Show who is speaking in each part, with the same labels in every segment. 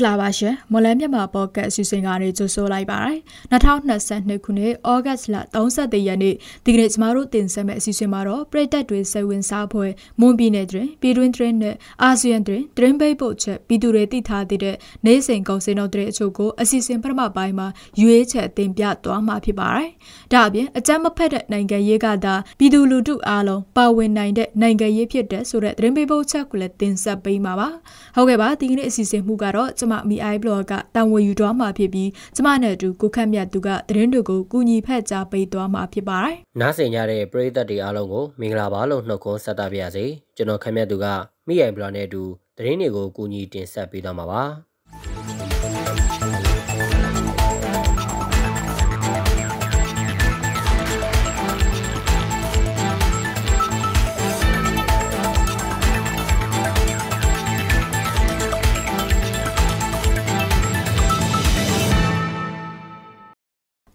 Speaker 1: မင်္ဂလာပါရှင်မော်လမြန်မာပေါ့ကတ်အစီအစဉ်ကနေကြိုဆိုလိုက်ပါရစေ2022ခုနှစ်ဩဂတ်လ31ရက်နေ့ဒီကနေ့ကျမတို့တင်ဆက်မယ့်အစီအစဉ်မှာတော့ပြည်သက်တွေစိတ်ဝင်စားဖွယ်မွန်ပြည်နယ်တွင်ပြည်တွင်းတွင်နဲ့အာဆီယံတွင်တွင်ပိတ်ဖို့ချက်ပြည်သူတွေသိထားတဲ့နေစဉ်ကုန်စည်နှုန်းတဲ့အချို့ကိုအစီအစဉ်ပထမပိုင်းမှာရွေးချယ်တင်ပြသွားမှာဖြစ်ပါတယ်ဒါအပြင်အကြမ်းမဖက်တဲ့နိုင်ငံရေးကသာပြည်သူလူထုအားလုံးပါဝင်နိုင်တဲ့နိုင်ငံရေးဖြစ်တဲ့ဆိုတဲ့တွင်ပိတ်ဖို့ချက်ကိုလည်းတင်ဆက်ပေးမှာပါဟုတ်ကဲ့ပါဒီကနေ့အစီအစဉ်မှုကတော့ကျမ MI blog ကတာဝန်ယူသွားမှာဖြစ်ပြီးကျမနဲ့အတူကိုခန့်မြတ်သူကသတင်းတွေကိုကူညီဖက်ကြားပေးသွားမှာဖြစ်ပါတယ်။
Speaker 2: နားဆင်ကြတဲ့ပရိသတ်တွေအားလုံးကိုမင်္ဂလာပါလို့နှုတ်ခွန်းဆက်သပါရစေ။ကျွန်တော်ခန့်မြတ်သူကမိအိုင်ဘလော့နဲ့အတူသတင်းတွေကိုကူညီတင်ဆက်ပေးသွားမှာပါ။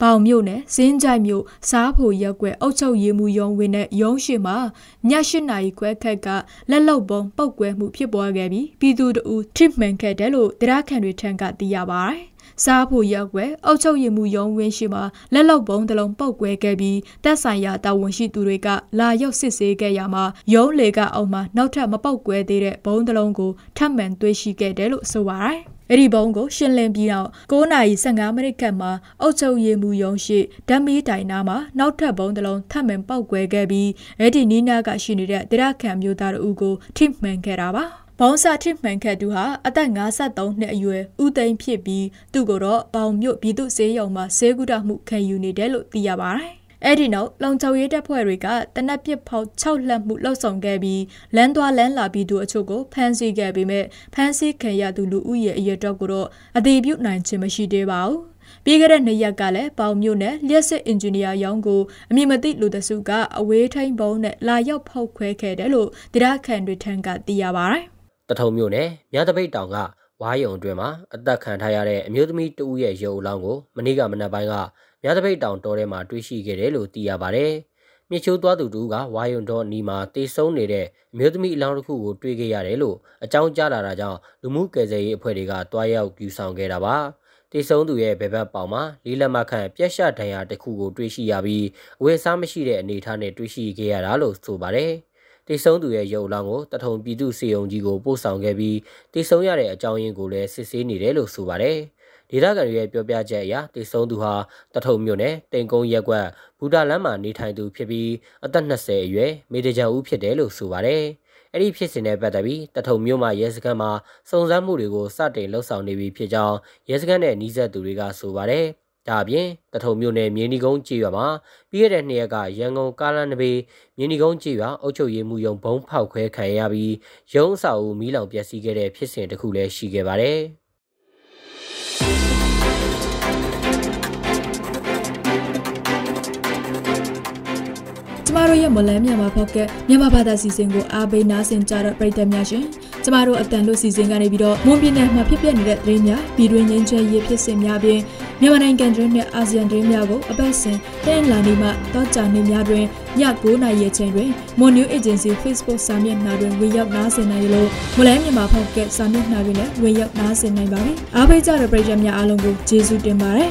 Speaker 1: ပေါင်မြို့နယ်စင်းကြိုက်မြို့စားဖို့ရက်ွက်အုတ်ချုပ်ရေးမှုရုံးဝင်တဲ့ရုံးရှိမှာည၈နာရီခွဲခက်ကလက်လုံပုံပုတ်ကွဲမှုဖြစ်ပွားခဲ့ပြီးပြည်သူတို့ treatment ခဲ့တယ်လို့တရားခံတွေထံကသိရပါတယ်။စားဖို့ရက်ွယ်အုတ်ချုပ်ရည်မှုရုံးဝင်းရှိမှာလက်လုံပုံးတစ်လုံးပုတ်ကွဲခဲ့ပြီးတက်ဆိုင်ရာတာဝန်ရှိသူတွေကလာရောက်စစ်ဆေးခဲ့ရမှာရုံးလေကအောက်မှာနောက်ထပ်မပုတ်ကွဲသေးတဲ့ဘုံတစ်လုံးကိုထပ်မံတွေ့ရှိခဲ့တယ်လို့ဆိုပါတယ်။ အဲ့ဒီဘုံကိုရှင်းလင်းပြီးတော့9:15မိနစ်ခန့်မှာအုတ်ချုပ်ရည်မှုယုံရှိဓမ္မီတိုင်နာမှာနောက်ထပ်ဘုံတစ်လုံးထပ်မံပောက်ကွဲခဲ့ပြီးအဲ့ဒီနီးနားကရှိနေတဲ့တရားခံမျိုးသားတို့ကိုထိမှန်ခဲ့တာပါ။ဘောင်းစာထိမှန်ခဲ့သူဟာအသက်53နှစ်အရွယ်ဦးသိန်းဖြစ်ပြီးသူ့ကိုတော့ပေါင်မြို့ပြည်သူ့ဆေးရုံမှာဆေးကုသမှုခံယူနေတယ်လို့သိရပါတယ်။ အဲ့ဒီနောက်လုံခြုံရေးတပ်ဖွဲ့တွေကတနက်ပစ်ဖောက်6လက်မှုလှုပ်ဆောင်ခဲ့ပြီးလမ်းသွားလမ်းလာပြီးသူအချို့ကိုဖမ်းဆီးခဲ့ပေမဲ့ဖမ်းဆီးခံရသူလူဦးရေအရေအတွက်ကိုတော့အသေးပြုနိုင်ခြင်းမရှိသေးပါဘူးပြီးခဲ့တဲ့နှစ်ရက်ကလည်းပေါင်မြို့နယ်လျှက်စစ်အင်ဂျင်နီယာရောင်းကိုအမည်မသိလူတစုကအဝေးထိန်ဘုံနဲ့လာရောက်ဖောက်ခွဲခဲ့တယ်လို့တရားခံတွေထံကသိရပါတယ်။
Speaker 2: တထုံမြို့နယ်မြတပိတ်တောင်ကဝါးယုံအတွင်းမှာအသက်ခံထားရတဲ့အမျိုးသမီးတဦးရဲ့ရုပ်အလောင်းကိုမနေ့ကမနက်ပိုင်းက မြသပိတ်တောင်တော်ထဲမှာတွေ့ရှိခဲ့တယ်လို့သိရပါတယ်။မြချိုးသွားသူတူကဝါယုံတော်နီမှာတေဆုံးနေတဲ့အမျိုးသမီးအလောင်းတစ်ခုကိုတွေ့ခဲ့ရတယ်လို့အကြောင်းကြားလာတာကြောင့်လူမှုကယ်ဆယ်ရေးအဖွဲ့တွေကတွားရောက်ယူဆောင်ခဲ့တာပါ။တေဆုံးသူရဲ့ဘယ်ဘက်ပေါင်မှာလေးလက်မခန့်ပြက်ရှဒဏ်ရာတစ်ခုကိုတွေ့ရှိရပြီးအဝယ်စားမရှိတဲ့အနေအထားနဲ့တွေ့ရှိခဲ့ရတာလို့ဆိုပါတယ်။တိတ်ဆုံးသူရဲ့ရုပ်လောင်းကိုတထုံပြည်သူစေုံကြီးကိုပို့ဆောင်ခဲ့ပြီးတိတ်ဆုံးရတဲ့အကြောင်းရင်းကိုလည်းစစ်ဆေးနေတယ်လို့ဆိုပါတယ်။ ဒေသခံတွေရဲ့ပြောပြချက်အရတိတ်ဆုံးသူဟာတထုံမြို့နယ်တိန်ကုန်းရက်ကွက်ဘူတာလမ်းမှာနေထိုင်သူဖြစ်ပြီးအသက်20အရွယ်မေတကြဦးဖြစ်တယ်လို့ဆိုပါတယ်။အဲ့ဒီဖြစ်စဉ်နဲ့ပတ်သက်ပြီးတထုံမြို့မှာရဲစခန်းမှာစုံစမ်းမှုတွေကိုစတင်လှုပ်ဆောင်နေပြီဖြစ်ကြောင်းရဲစခန်းနဲ့နှီးဆက်သူတွေကဆိုပါတယ်။ဒါအပြင်တထုံမြို့နယ်မြင်းဒီကုန်းကြေးရွာမှာပြီးခဲ့တဲ့နှစ်ရက်ကရန်ကုန်ကားလမ်းတစ်ပေမြင်းဒီကုန်းကြေးရွာအုပ်ချုပ်ရေးမှူးရုံဘုံဖောက်ခွဲခံရပြီးရုံးအဆောက်အဦမီးလောင်ပျက်စီးခဲ့တဲ့ဖြစ်စဉ်တစ်ခုလည်းရှိခဲ့ပါတယ်။
Speaker 1: မတို့ရဲ့မလန်းမြန်မာဖောက်ကမြန်မာဘာသာစီစဉ်ကိုအားပေးနားဆင်ကြတဲ့ပရိသတ်များရှင်ကျမတို့အတန်လို့စီစဉ်ကနေပြီးတော့မွန်ပြည်နယ်မှာဖြစ်ပျက်နေတဲ့သတင်းများပြည်တွင်းငင်းချဲရေးဖြစ်စဉ်များပြင်မြန်မာနိုင်ငံတွင်းနဲ့အာဆီယံတွင်းများကိုအပတ်စဉ်တင်လာနေမှတောကြာနေများတွင်ည9:00နာရီချိန်တွင် Mon New Agency Facebook စာမျက်နှာတွင်ဝင်ရောက်နားဆင်နိုင်လို့မလန်းမြန်မာဖောက်ကစာမျက်နှာတွင်လည်းဝင်ရောက်နားဆင်နိုင်ပါပြီအားပေးကြတဲ့ပရိသတ်များအားလုံးကိုကျေးဇူးတင်ပါတယ်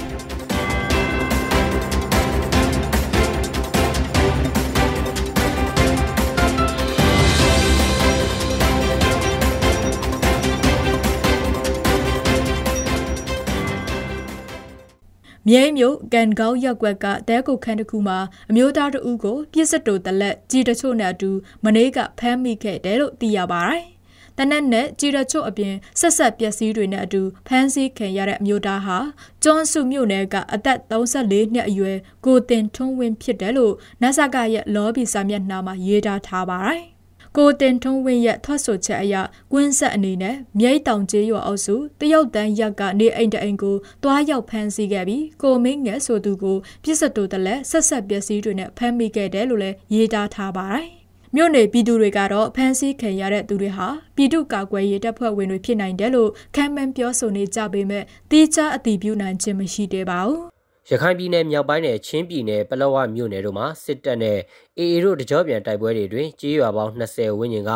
Speaker 1: မြိတ်မြို့ကန်ကောက်ရက်ွက်ကတဲကုတ်ခန်းတစ်ခုမှာအမျိုးသားတဦးကိုပြစ်စတိုတလက်ကြီးတချို့နဲ့အတူမနေ့ကဖမ်းမိခဲ့တယ်လို့သိရပါတယ်။တနက်နဲ့ကြီးတချို့အပြင်ဆက်ဆက်ပျက်စီးတွေနဲ့အတူဖမ်းဆီးခံရတဲ့အမျိုးသားဟာကျွန်းစုမြို့နယ်ကအသက်34နှစ်အရွယ်ကိုတင်ထွန်းဝင်းဖြစ်တယ်လို့နတ်ဆကရဲ့လော်ဘီစာမျက်နှာမှာရေးထားထားပါတယ်။ ကိုတင်ထုံးဝင်းရဲ့ထွက်ဆိုချက်အရကွင်းဆက်အနေနဲ့မြိတ်တောင်ကျေးရွာအုပ်စုတရုတ်တန်းရက်ကနေအိမ်တအိမ်ကိုတွားရောက်ဖမ်းဆီးခဲ့ပြီးကိုမင်းငယ်ဆိုသူကိုပြစ်စတူတလက်ဆက်ဆက်ပျက်စီးတွေနဲ့ဖမ်းမိခဲ့တယ်လို့လည်းရေးသားထားပါတယ်။မြို့နယ်ပြည်သူတွေကတော့ဖမ်းဆီးခံရတဲ့သူတွေဟာပြည်သူ့ကာကွယ်ရေးတပ်ဖွဲ့ဝင်တွေဖြစ်နိုင်တယ်လို့ခံမှန်းပြောဆိုနေကြပေမဲ့တိကျအတည်ပြုနိုင်ခြင်းမရှိသေးပါဘူး
Speaker 2: ရခိုင်ပြည်နယ်မြောက်ပိုင်းနဲ့ချင်းပြည်နယ်ပလောဝမြို့နယ်တို့မှာစစ်တပ်နဲ့အေအေတို့တကြောပြန်တိုက်ပွဲတွေတွင်ကြေးရွာပေါင်း20ဝန်းကျင်က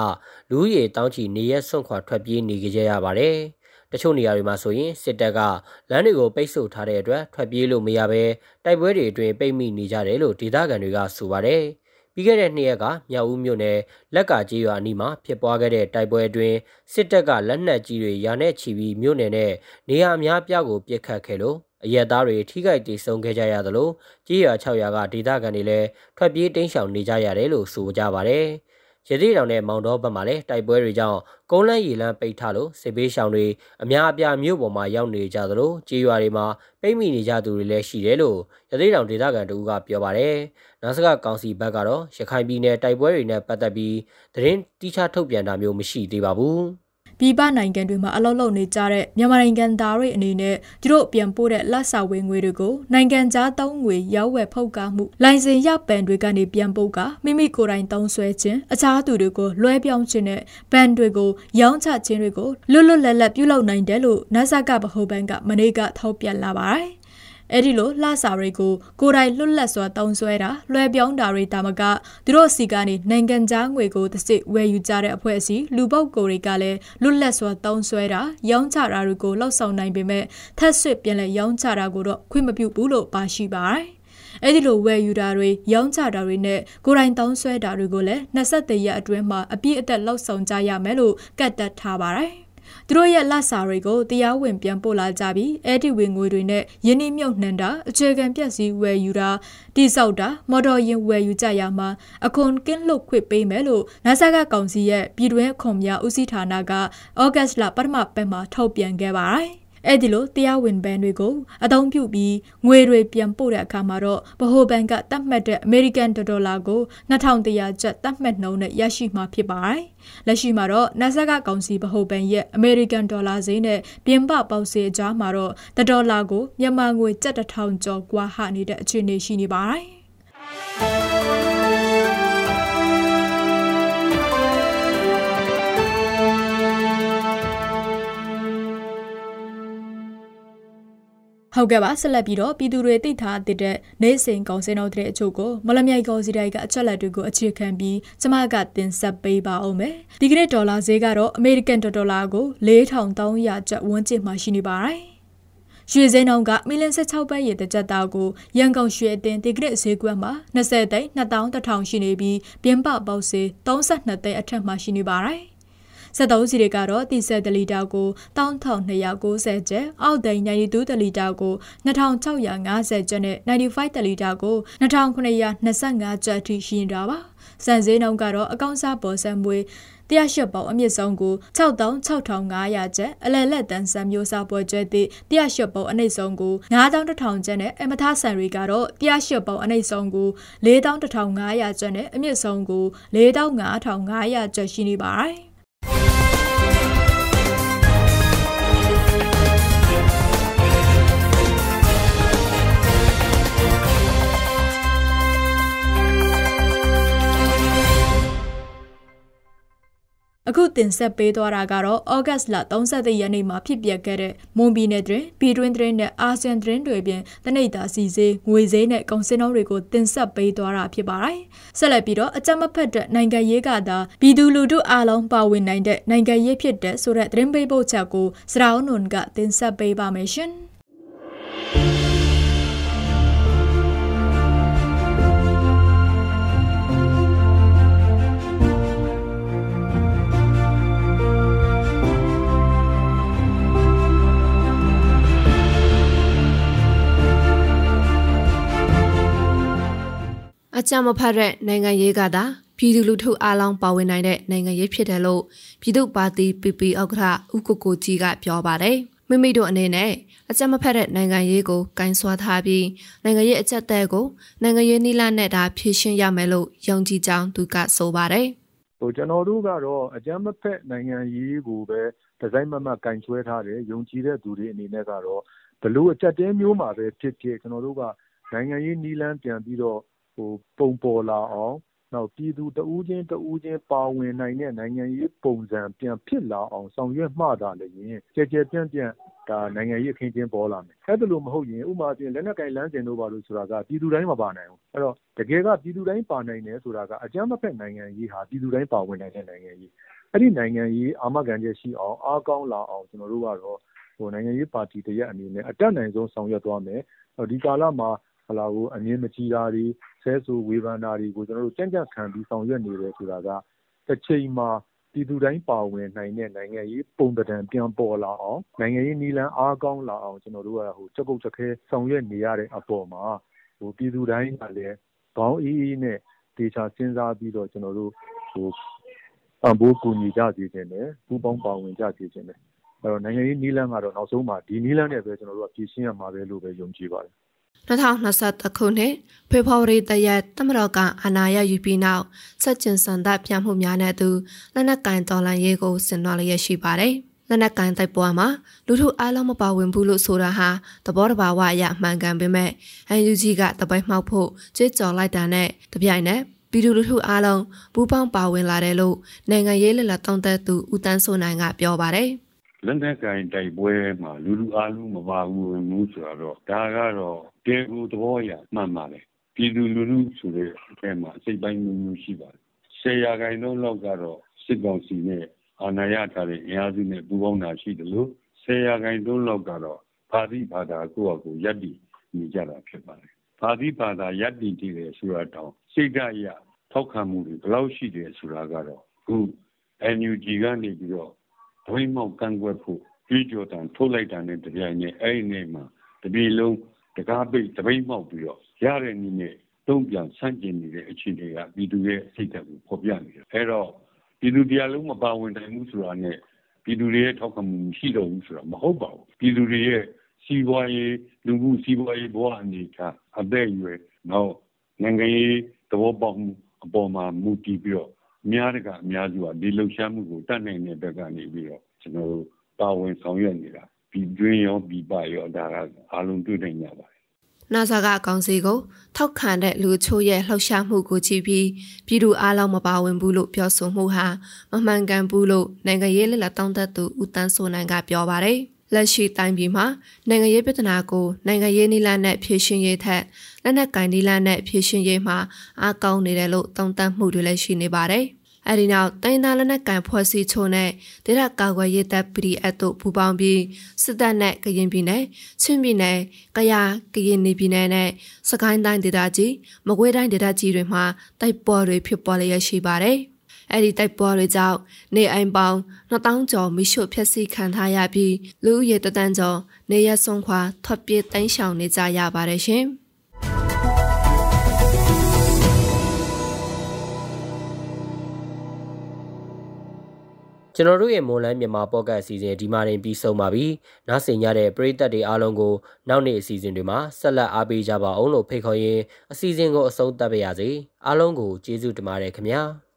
Speaker 2: လူဦးရေတောင်းချီနေရက်ဆွန့်ခွာထွက်ပြေးနေကြရပါတယ်။တချို့နေရာတွေမှာဆိုရင်စစ်တပ်ကလမ်းတွေကိုပိတ်ဆို့ထားတဲ့အတွက်ထွက်ပြေးလို့မရဘဲတိုက်ပွဲတွေအတွင်းပိတ်မိနေကြတယ်လို့ဒေသခံတွေကဆိုပါတယ်။ပြီးခဲ့တဲ့နှစ်ရက်ကမြောက်ဦးမြို့နယ်လက်ကကြီးရွာအနီးမှာဖြစ်ပွားခဲ့တဲ့တိုက်ပွဲအတွင်းစစ်တပ်ကလက်နက်ကြီးတွေရာနဲ့ချီပြီးမြို့နယ်နဲ့နေရာအများပြားကိုပစ်ခတ်ခဲ့လို့ အရက်သားတွေထိခိုက်ဒေဆုံးခဲ့ကြရသလိုကြီးရွာ6ရွာကဒေသခံတွေလည်းထွက်ပြေးတိမ်းရှောင်နေကြရတယ်လို့ဆိုကြပါတယ်။ရသေးတောင်နဲ့မောင်တော်ဘက်မှာလည်းတိုက်ပွဲတွေကြောင့်ကုန်းလန်းရီလန်းပိတ်ထားလို့စစ်ဘေးရှောင်တွေအများအပြားမြို့ပေါ်မှာရောက်နေကြသလိုကြေးရွာတွေမှာပိတ်မိနေကြသူတွေလည်းရှိတယ်လို့ရသေးတောင်ဒေသခံတို့ကပြောပါတယ်။နာစကကောင်စီဘက်ကတော့ရခိုင်ပြည်နယ်တိုက်ပွဲတွေနဲ့ပတ်သက်ပြီးသတင်းတိကျထုတ်ပြန်တာမျိုးမရှိသေးပါဘူး။
Speaker 1: ပြည်ပနိုင်ငံတွေမှာအလုပ်လုပ်နေကြတဲ့မြန်မာနိုင်ငံသားတွေအနေနဲ့သူတို့ပြန်ပို့တဲ့လက်စာဝင်ငွေတွေကိုနိုင်ငံခြားသုံးငွေရောက်ဝယ်ဖောက်ကားမှုလိုင်စင်ရပန်တွေကနေပြန်ပို့ကမိမိကိုယ်တိုင်သုံးဆွဲခြင်းအခြားသူတွေကိုလွှဲပြောင်းခြင်းနဲ့ဘန်တွေကိုရောင်းချခြင်းတွေကိုလွတ်လွတ်လပ်လပ်ပြုလုပ်နိုင်တယ်လို့ NASA ကဗဟိုဘဏ်ကမနေ့ကထောက်ပြလာပါတယ် အဲ့ဒီလိုလှစာတွေကိုကိုယ်တိုင်လွတ်လပ်စွာတုံးဆွဲတာလွှဲပြောင်းတာတွေတာမကသူတို့စီကနေနိုင်ငံခြားငွေကိုတစ်စစ်ဝယ်ယူကြတဲ့အဖွဲ့အစည်းလူပုတ်ကိုတွေကလည်းလွတ်လပ်စွာတုံးဆွဲတာရောင်းချတာတွေကိုလှောက်ဆောင်နိုင်ပေမဲ့ထက်ဆွစ်ပြန်လဲရောင်းချတာကိုတော့ခွင့်မပြုဘူးလို့ပါရှိပါတယ်အဲ့ဒီလိုဝယ်ယူတာတွေရောင်းချတာတွေနဲ့ကိုယ်တိုင်တောင်းဆွဲတာတွေကိုလည်း23ရက်အတွင်းမှာအပြည့်အသက်လောက်ဆောင်ကြရမယ်လို့ကတ်တက်ထားပါတယ် သူတို့ရဲ့လက်စာတွေကိုတရားဝင်ပြန်ပို့လာကြပြီးအဲ့ဒီဝင်ငွေတွေနဲ့ယင်းနှမြုပ်နှံတာအခြေခံပျက်စီးဝယ်ယူတာတိစောက်တာမော်တော်ယာဉ်ဝယ်ယူကြရမှာအခွန်ကင်းလွတ်ခွင့်ပေးမယ်လို့နာဆာကကောင်စီရဲ့ပြည်တွင်းအခွန်များဦးစီးဌာနကဩဂတ်လပထမပတ်မှာထုတ်ပြန်ခဲ့ပါတယ် အဲ့ဒီလိုတရားဝင်ဘဏ်တွေကိုအသုံးပြုပြီးငွေတွေပြန်ပို့တဲ့အခါမှာတော့ဗဟိုဘဏ်ကတတ်မှတ်တဲ့ American ဒေါ်လာကို2100ကျပ်တတ်မှတ်နှုန်းနဲ့ရရှိမှာဖြစ်ပါတယ်။လက်ရှိမှာတော့ NASA ကကောင်စီဗဟိုဘဏ်ရဲ့ American ဒေါ်လာဈေးနဲ့ပြင်ပပေါက်ဈေးအကြားမှာတော့ဒေါ်လာကိုမြန်မာငွေ7000ကျော်ကွာဟနေတဲ့အခြေအနေရှိနေပါတယ်။ ဟုတ်ကဲ့ပါဆက်လက်ပြီးတော့ပြည်သူတွေသိထားတဲ့နေစဉ်ကောင်စင်တော်တဲ့အချို့ကိုမလမြိုင်ကောင်စီတိုင်းကအချက်လက်တွေကိုအခြေခံပြီးကျမကတင်ဆက်ပေးပါအောင်မယ်ဒီကနေ့ဒေါ်လာဈေးကတော့အမေရိကန်ဒေါ်လာကို4300ကျပ်ဝန်းကျင်မှာရှိနေပါတယ်ရွှေစင်းနှုန်းကမီလန်16ပဲရေတကြက်သားကိုရန်ကုန်ရွှေအတင်းဒီဂရစ်ဈေးကွက်မှာ20သိန်း2100ရှိနေပြီးပြင်ပပေါက်ဈေး32သိန်းအထက်မှာရှိနေပါတယ်။ 73စီတွေကတော့တီဆက်တလီတာကို1290ကျပ်အောက်သိန်း92တလီတာကို2650ကျပ်နဲ့95တလီတာကို2925ကျပ်ထိရှိနေတာပါစံစည်းနှုန်းကတော့အကောင့်စားပေါ်ဆက်မွေးတရားရှက်ပေါအမြင့်ဆုံးကို66,500ကျပ်အလယ်လက်တန်းစံမျိုးစားပွဲကျဲသည့်တရားရှက်ပေါအနှိမ့်ဆုံးကို9,100ကျပ်နဲ့အမထဆန်တွေကတော့တရားရှက်ပေါအနှိမ့်ဆုံးကို4,1,500ကျပ်နဲ့အမြင့်ဆုံးကို4,500ကျပ်ရှိနေပါတယ် Bye. အခုတင်ဆက်ပေးသွားတာကတော့ဩဂတ်လ30ရက်နေ့မှာဖြစ်ပျက်ခဲ့တဲ့မွန်ပြည်နယ်တွင်ပြည်တွင်းတွင်နဲ့အာဆီယံတွင်တွေပြင်တနိဒာစီစေးငွေစေးနဲ့ကုန်စည်နှုန်းတွေကိုတင်ဆက်ပေးသွားတာဖြစ်ပါတယ်။ဆက်လက်ပြီးတော့အကြမ်းမဖက်တဲ့နိုင်ငံရေးကသာပြည်သူလူထုအားလုံးပါဝင်နိုင်တဲ့နိုင်ငံရေးဖြစ်တဲ့ဆိုတဲ့သတင်းပေးပို့ချက်ကိုစရာအုံနွန်ကတင်ဆက်ပေးပါမယ်ရှင်။
Speaker 3: အကြမ်းမဖတ်တဲ့နိုင်ငံရေးကသာပြည်သူလူထုအားလုံးပါဝင်နိုင်တဲ့နိုင်ငံရေးဖြစ်တယ်လို့ပြည်သူ့ပါတီ PP ဥက္ကဋ္ဌဦးကိုကိုကြီးကပြောပါတယ်မိမိတို့အနေနဲ့အကြမ်းမဖက်တဲ့နိုင်ငံရေးကိုကင်ဆွာထားပြီးနိုင်ငံရေးအကြက်တဲကိုနိုင်ငံရေးနိလနဲ့ဒါဖြည့်ရှင်းရမယ်လို့ယုံကြည်ကြောင်းသူကဆိုပါတယ်
Speaker 4: ဟိုကျွန်တော်တို့ကတော့အကြမ်းမဖက်နိုင်ငံရေးကိုပဲဒီဇိုင်းမမကင်ဆွဲထားတယ်ယုံကြည်တဲ့သူတွေအနေနဲ့ကတော့ဘလို့အကြက်တဲမျိုးမှာပဲဖြစ်ဖြစ်ကျွန်တော်တို့ကနိုင်ငံရေးနီလန်းပြန်ပြီးတော့ ပုံပေါ်လာအောင် နောက် ပြည်သူတဦးချင်း တဦးချင်း ပါဝင်နိုင်တဲ့ နိုင်ငံရေးပုံစံ ပြန်ဖြစ်လာအောင် ဆောင်ရွက်မှသာလျှင် ကျယ်ကျယ်ပြန့်ပြန့် နိုင်ငံရေးအခင်းအကျင်း ပေါ်လာမယ်။အဲဒီလိုမဟုတ်ရင် ဥပမာအားဖြင့်လက်နက်ကိုင်လမ်းစဉ်တို့ ဘာတို့ဆိုတာက ပြည်သူတိုင်းမပါနိုင်ဘူး။အဲဒီတော့ တကယ်က ပြည်သူတိုင်းပါနိုင်တယ်ဆိုတာက အကြမ်းမဖက်နိုင်ငံရေးဟာ ပြည်သူတိုင်းပါဝင်နိုင်တဲ့ နိုင်ငံရေး အဲ့ဒီနိုင်ငံရေး အာမခံချက်ရှိအောင် အားကောင်းလာအောင် ကျွန်တော်တို့ကတော့ဟိုနိုင်ငံရေးပါတီတရက်အနေနဲ့ အတက်နိုင်ဆုံး ဆောင်ရွက်သွားမယ် ဒီကာလမှာဟလာကို အငင်းမကြီးတာတွေဆဲဆူဝေဖန်တာတွေကိုကျွန်တော်တို့ကြံ့ကြံ့ခံပြီးဆောင်ရွက်နေတယ်ဆိုတာကတစ်ချိန်မှာပြည်သူတိုင်းပါဝင်နိုင်တဲ့နိုင်ငံရေးပုံသဏ္ဍာန်ပြန်ပေါ်လာအောင်နိုင်ငံရေးနည်းလမ်းအားကောင်းလာအောင်ကျွန်တော်တို့ကဟိုချက်ပုတ်ချက်ခဲဆောင်ရွက်နေရတဲ့အပေါ်မှာဟိုပြည်သူတိုင်းကလည်းခေါင်းအေးအေးနဲ့ဒေချာစဉ်းစားပြီးတော့ကျွန်တော်တို့ဟိုပံ့ပိုးကူညီကြစေခြင်းနဲ့ပူးပေါင်းပါဝင်ကြစေခြင်းနဲ့အဲ့တော့နိုင်ငံရေးနည်းလမ်းကတော့နောက်ဆုံးမှာဒီနည်းလမ်းနဲ့ပဲကျွန်တော်တို့ကပြည်ရှင်းရမှာပဲလို့ပဲယုံကြည်ပါတယ်
Speaker 3: 2021ခုနှစ်ဖေဖော်ဝါရီတရက်တမတော်ကအာဏာရယူပြီးနောက်ဆက်ကျင်စံဒပြမှုများနဲ့သူလက်နက်ကင်တော်လန်ရေးကိုဆင်နွှဲလျက်ရှိပါတယ်။လက်နက်ကင်တိုက်ပွဲမှာလူထုအားလုံးမပါဝင်ဘူးလို့ဆိုတာဟာသဘောတဘာဝအရမှန်ကန်ပေမဲ့ UNG ကတပိုက်မှောက်ဖို့ကြွေးကြော်လိုက်တာနဲ့တပြိုင်နက်ပြည်သူလူထုအားလုံးပူးပေါင်းပါဝင်လာတယ်လို့နိုင်ငံရေးလက်လက်တောင်းတသူဦးတန်းစိုးနိုင်ကပြောပါတယ်။
Speaker 5: လက်နက်ကင်တိုက်ပွဲမှာလူလူအားလုံးမပါဘူးဝင်မှုဆိုတော့ဒါကတော့ တေကူသဘောရမှန်ပါလေပြည်သူလူထုဆိုတဲ့အထက်မှာစိတ်ပိုင်းမျိုးမျိုးရှိပါတယ်ဆယ်ရာခိုင်နှုန်းလောက်ကတော့စစ်ကောင်စီနဲ့အာဏာရထားတဲ့အင်အားစုနဲ့ပူးပေါင်းတာရှိတယ်လို့ဆယ်ရာခိုင်နှုန်းလောက်ကတော့ဗာတိဘာသာကိုယ့်အကူယက်တည်နေကြတာဖြစ်ပါတယ်ဗာတိဘာသာယက်တည်တည်တယ်ဆိုတာတောင်စိတ်ဓာတ်အရထောက်ခံမှုတွေဘယ်လောက်ရှိတယ်ဆိုတာကတော့အခု NUG ကနေပြီးတော့ဝိမောက်ကန့်ကွက်ဖို့ကြွေးကြော်တန်ထုတ်လိုက်တာနဲ့တပြိုင်နက်အဲ့ဒီနေ့မှာတပြည်လုံး တကားပိတ်တပိတ်မောက်ပြီးတော့ရတဲ့နည်းနဲ့တုံ့ပြန်ဆန့်ကျင်နေတဲ့အခြေအနေကပြည်သူရဲ့စိတ်ဓာတ်ကိုဖော်ပြနေတယ်အဲ့တော့ပြည်သူတရားလုံးမပါဝင်နိုင်မှုဆိုတာနဲ့ပြည်သူတွေရဲ့ထောက်ခံမှုရှိတော့ဘူးဆိုတာမဟုတ်ပါဘူးပြည်သူတွေရဲ့စီးပွားရေးလူမှုစီးပွားရေးဘဝအနေထားအသက်အရွယ်နောက်နိုင်ငံရေးသဘောပေါက်မှုအပေါ်မှာမူတည်ပြီးတော့အများတကအများစုကဒီလှုပ်ရှားမှုကိုတတ်နိုင်တဲ့ဘက်ကနေပြီးတော့ကျွန်တော်တို့ပါဝင်ဆောင်ရွက်နေတာ ပြည်တွင်းရောပြည်ပရောဒါကအားလုံးတွေ့နိုင်ကြပါတယ်
Speaker 3: နာဆာကအကောင်စီကိုထောက်ခံတဲ့လူချို့ရဲ့လှုပ်ရှားမှုကိုကြည့်ပြီးပြည်သူအားလုံးမပါဝင်ဘူးလို့ပြောဆိုမှုဟာမမှန်ကန်ဘူးလို့နိုင်ငံရေးလက်လက်တောင်းတသူဦးတန်းစိုးနိုင်ကပြောပါတယ်။လက်ရှိတိုင်းပြည်မှာနိုင်ငံရေးပြဿနာကိုနိုင်ငံရေးနည်းလမ်းနဲ့ဖြေရှင်းရေးထက်လက်နက်ကင်နည်းလမ်းနဲ့ဖြေရှင်းရေးမှာအားကောင်းနေတယ်လို့သုံးသပ်မှုတွေလည်းရှိနေပါတယ်။ အဲဒီနောက်တိုင်းသားလက်နက်ကန်ဖွဲ့စည်းချို့နဲ့ဒေသကာကွယ်ရေးတပ် PDF တို့ပူးပေါင်းပြီးစစ်တပ်နဲ့ကရင်ပြည်နယ်ချင်းပြည်နယ်ကယားကရင်နေပြည်နယ်နဲ့စကိုင်းတိုင်းဒေသကြီးမကွေးတိုင်းဒေသကြီးတွေမှာတိုက်ပွဲတွေဖြစ်ပေါ်လျက်ရှိပါတယ်။အဲ့ဒီတိုက်ပွဲတွေကြောင့်နေအိမ်ပေါင်း2000ကျော်မိရှုဖျက်ဆီးခံထားရပြီးလူဦးရေတသန်းကျော်နေရဆုံးခွာထွက်ပြေးတိုင်းရှောင်နေကြရပါတယ်ရှင်။
Speaker 2: ကျွန်တော်တို့ရဲ့မွန်လန်းမြန်မာပေါ့ကတ်အစီအစဉ်ဒီမှာတင်ပြီးဆုံးပါပြီ။နားဆင်ကြတဲ့ပရိသတ်တွေအားလုံးကိုနောက်နေ့အစီအစဉ်တွေမှာဆက်လက်အားပေးကြပါအောင်လို့ဖိတ်ခေါ်ရင်းအစီအစဉ်ကိုအဆုံးသတ်ပါရစေ။အားလုံးကိုကျေးဇူးတင်ပါတယ်ခင်ဗျာ။